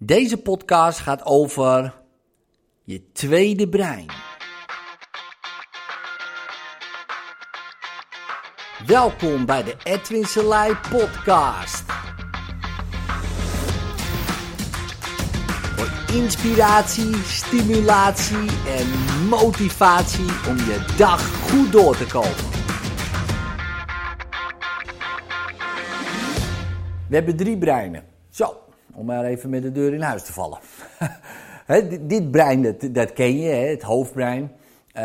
Deze podcast gaat over je tweede brein. Welkom bij de Edwin Selei podcast. Voor inspiratie, stimulatie en motivatie om je dag goed door te komen. We hebben drie breinen. Zo, om maar even met de deur in huis te vallen. dit, brein, dat, ken je, hè, het hoofdbrein. Uh,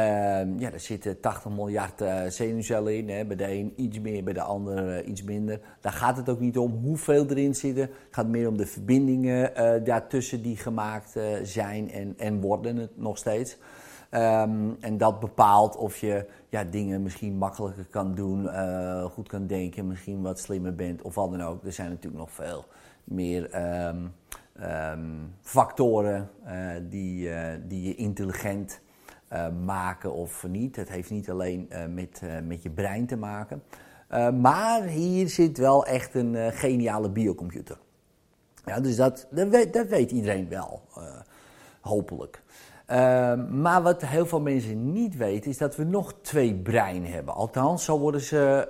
ja, daar zitten 80 miljard uh, zenuwcellen in. Hè. Bij de een iets meer, bij de ander uh, iets minder. Daar gaat het ook niet om hoeveel erin zitten. Het gaat meer om de verbindingen eh, daartussen die gemaakt zijn en, en worden het nog steeds. Um, en dat bepaalt of je ja, dingen misschien makkelijker kan doen, goed kan denken, misschien wat slimmer bent of wat dan ook. Er zijn natuurlijk nog veel meer um, um, factoren uh, die, uh, die je intelligent uh, maken of niet. Het heeft niet alleen met, met je brein te maken. maar hier zit wel echt een geniale biocomputer. Ja, dus dat, dat, weet, dat weet iedereen wel, hopelijk. maar wat heel veel mensen niet weten, is dat we nog twee breinen hebben. Althans, zo worden ze,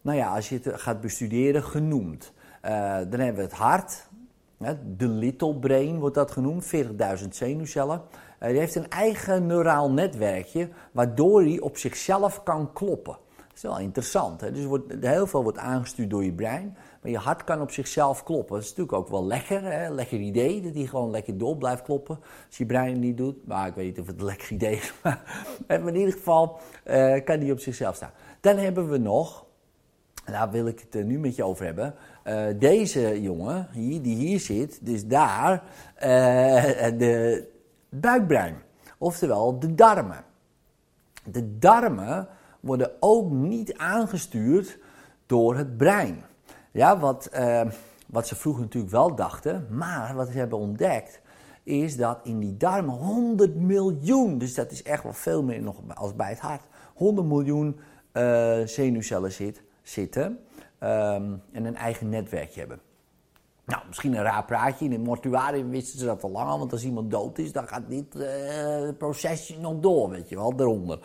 nou ja, als je het gaat bestuderen, genoemd. Uh, dan hebben we het hart, de little brain wordt dat genoemd, 40.000 zenuwcellen. Uh, die heeft een eigen neuraal netwerkje, waardoor hij op zichzelf kan kloppen. Dat is wel interessant. Hè? Dus wordt, heel veel wordt aangestuurd door je brein, maar je hart kan op zichzelf kloppen. Dat is natuurlijk ook wel lekker, hè? lekker idee, dat hij gewoon lekker door blijft kloppen. Als je brein het niet doet, maar ik weet niet of het een lekker idee is. Maar in ieder geval kan hij op zichzelf staan. Dan hebben we nog, daar wil ik het nu met je over hebben. Uh, deze jongen, hier, die hier zit, dus daar, uh, de buikbrein. Oftewel de darmen. De darmen worden ook niet aangestuurd door het brein. Ja, wat, wat ze vroeger natuurlijk wel dachten, maar wat ze hebben ontdekt, is dat in die darmen 100 miljoen, dus dat is echt wel veel meer nog als bij het hart, 100 miljoen zenuwcellen zit, zitten. Um, en een eigen netwerkje hebben. Nou, misschien een raar praatje. In het mortuarium wisten ze dat al lang want als iemand dood is, dan gaat dit uh, procesje nog door, weet je wel, eronder.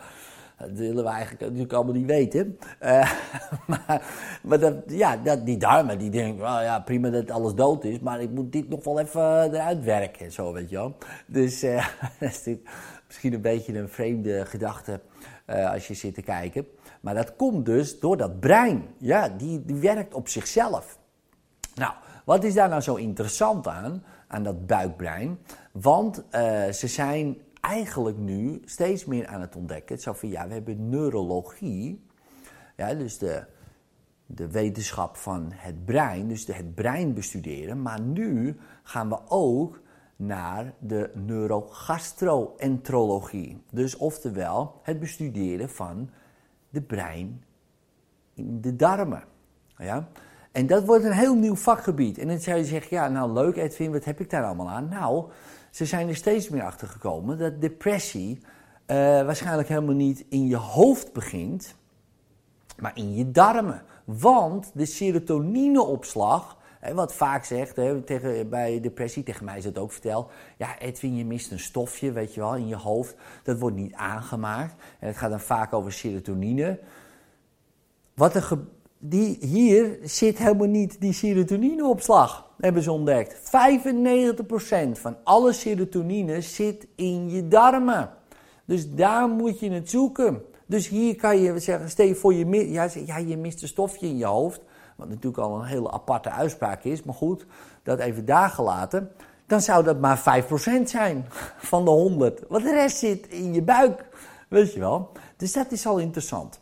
Dat willen we eigenlijk natuurlijk allemaal niet weten. Uh, maar maar dat, ja, dat, die darmen, die denken, well, ja, prima dat alles dood is, maar ik moet dit nog wel even eruit werken, zo, weet je wel. Dus dat is misschien een beetje een vreemde gedachte als je zit te kijken. Maar dat komt dus door dat brein. Ja, die, die werkt op zichzelf. Nou, wat is daar nou zo interessant aan, aan dat buikbrein? Want uh, ze zijn eigenlijk nu steeds meer aan het ontdekken. Zo van, ja, we hebben neurologie, ja, dus de, de wetenschap van het brein, dus het brein bestuderen. Maar nu gaan we ook naar de neurogastroenterologie. Dus oftewel het bestuderen van de brein in de darmen. Ja? En dat wordt een heel nieuw vakgebied. En dan zou je zeggen, ja, nou leuk Edwin, wat heb ik daar allemaal aan? Nou, ze zijn er steeds meer achter gekomen dat depressie uh, waarschijnlijk helemaal niet in je hoofd begint, maar in je darmen. Want de serotonineopslag, wat vaak zegt hè, tegen, bij depressie, tegen mij is het ook verteld. Ja, Edwin, je mist een stofje, weet je wel, in je hoofd. Dat wordt niet aangemaakt. En het gaat dan vaak over serotonine. Wat er die, hier zit helemaal niet die serotonineopslag, hebben ze ontdekt. 95% van alle serotonine zit in je darmen. Dus daar moet je het zoeken. Dus hier kan je zeggen, stel voor je, ja, ja, je mist een stofje in je hoofd. Wat natuurlijk al een hele aparte uitspraak is, maar goed, dat even daar. Dan zou dat maar 5% zijn van de 100. Want de rest zit in je buik, weet je wel. Dus dat is al interessant.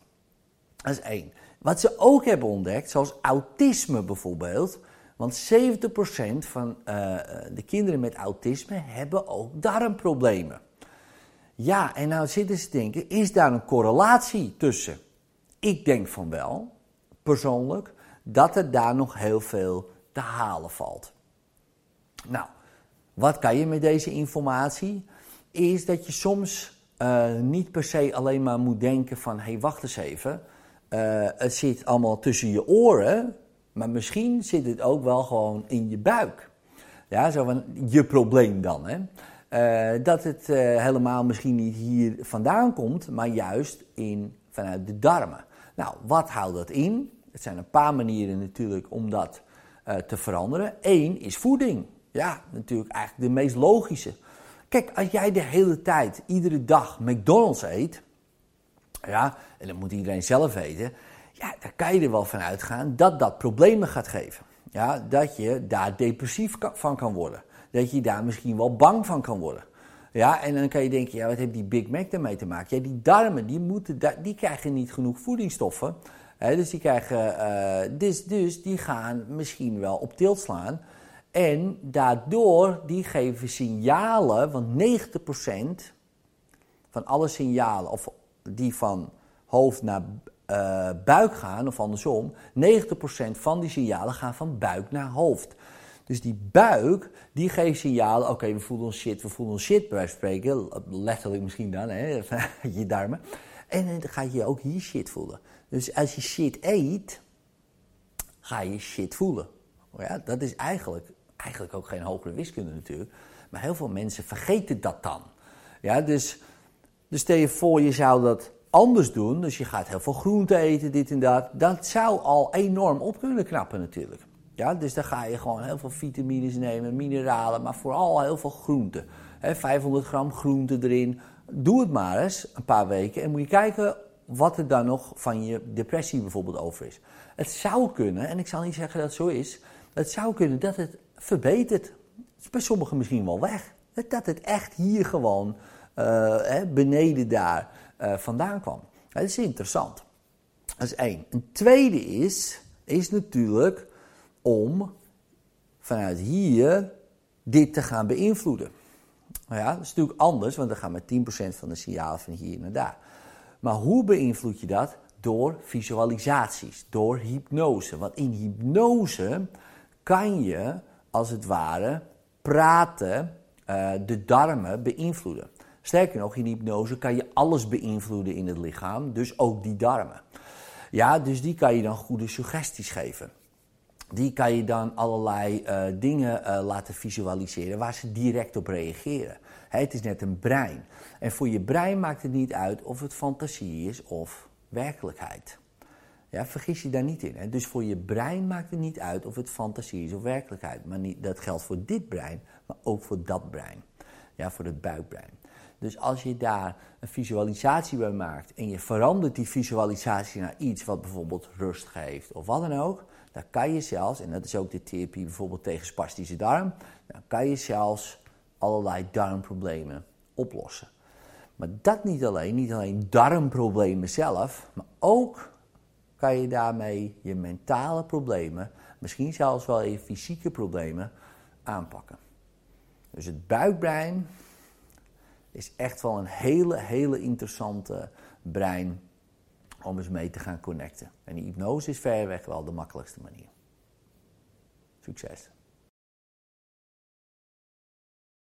Dat is één. Wat ze ook hebben ontdekt, zoals autisme bijvoorbeeld. Want 70% van uh, de kinderen met autisme hebben ook darmproblemen. Ja, en nou zitten ze te denken, is daar een correlatie tussen? Ik denk van wel, persoonlijk, dat er daar nog heel veel te halen valt. Nou, wat kan je met deze informatie? Is dat je soms uh, niet per se alleen maar moet denken van, hé, hey, wacht eens even uh, het zit allemaal tussen je oren, maar misschien zit het ook wel gewoon in je buik. Ja, zo van je probleem dan. Hè? Eh, dat het eh, helemaal misschien niet hier vandaan komt, maar juist in, vanuit de darmen. Nou, wat houdt dat in? Het zijn een paar manieren natuurlijk om dat uh, te veranderen. Eén is voeding. Ja, natuurlijk eigenlijk de meest logische. Kijk, als jij de hele tijd, iedere dag McDonald's eet, ja, en dat moet iedereen zelf weten, ja, daar kan je er wel van uitgaan dat dat problemen gaat geven. Ja, dat je daar depressief van kan worden. Dat je daar misschien wel bang van kan worden. Ja, en dan kan je denken, ja, wat heeft die Big Mac ermee te maken? Ja, die darmen, die, moeten, die krijgen niet genoeg voedingsstoffen. Dus die krijgen, uh, dus, dus die gaan misschien wel op tilt slaan. En daardoor, die geven signalen, want 90% van alle signalen, of die van hoofd naar uh, buik gaan, of andersom, 90% van die signalen gaan van buik naar hoofd. Dus die buik, die geeft signalen, oké, we voelen ons shit, we voelen ons shit, bij spreken, letterlijk misschien dan, hè, je darmen. En dan ga je ook hier shit voelen. Dus als je shit eet, ga je shit voelen. Ja, dat is eigenlijk, eigenlijk ook geen hogere wiskunde natuurlijk. Maar heel veel mensen vergeten dat dan. Ja, dus, dus stel je voor, je zou dat anders doen. Dus je gaat heel veel groente eten, dit en dat. Dat zou al enorm op kunnen knappen natuurlijk. Ja, dus dan ga je gewoon heel veel vitamines nemen, mineralen, maar vooral heel veel groenten. 500 gram groente erin. Doe het maar eens een paar weken en moet je kijken wat er dan nog van je depressie bijvoorbeeld over is. Het zou kunnen, en ik zal niet zeggen dat het zo is, het zou kunnen dat het verbetert. Bij sommigen misschien wel weg. Dat het echt hier gewoon uh, beneden daar uh, vandaan kwam. Dat is interessant. Dat is één. Een tweede is, is natuurlijk om vanuit hier dit te gaan beïnvloeden. Nou ja, dat is natuurlijk anders, want dan gaan we 10% van de signalen van hier naar daar. Maar hoe beïnvloed je dat? Door visualisaties, door hypnose. Want in hypnose kan je, als het ware, praten, uh, de darmen beïnvloeden. Sterker nog, in hypnose kan je alles beïnvloeden in het lichaam, dus ook die darmen. Ja, dus die kan je dan goede suggesties geven. Die kan je dan allerlei uh, dingen uh, laten visualiseren waar ze direct op reageren. het is net een brein. En voor je brein maakt het niet uit of het fantasie is of werkelijkheid. Ja, vergis je daar niet in. Hè? Dus voor je brein maakt het niet uit of het fantasie is of werkelijkheid. Maar niet, dat geldt voor dit brein, maar ook voor dat brein. Ja, voor het buikbrein. Dus als je daar een visualisatie bij maakt en je verandert die visualisatie naar iets wat bijvoorbeeld rust geeft of wat dan ook, dan kan je zelfs, en dat is ook de therapie bijvoorbeeld tegen spastische darm, dan kan je zelfs allerlei darmproblemen oplossen. Maar dat niet alleen, niet alleen darmproblemen zelf, maar ook kan je daarmee je mentale problemen, misschien zelfs wel je fysieke problemen aanpakken. Dus het buikbrein is echt wel een hele, hele interessante brein om eens mee te gaan connecten. En die hypnose is verreweg wel de makkelijkste manier. Succes!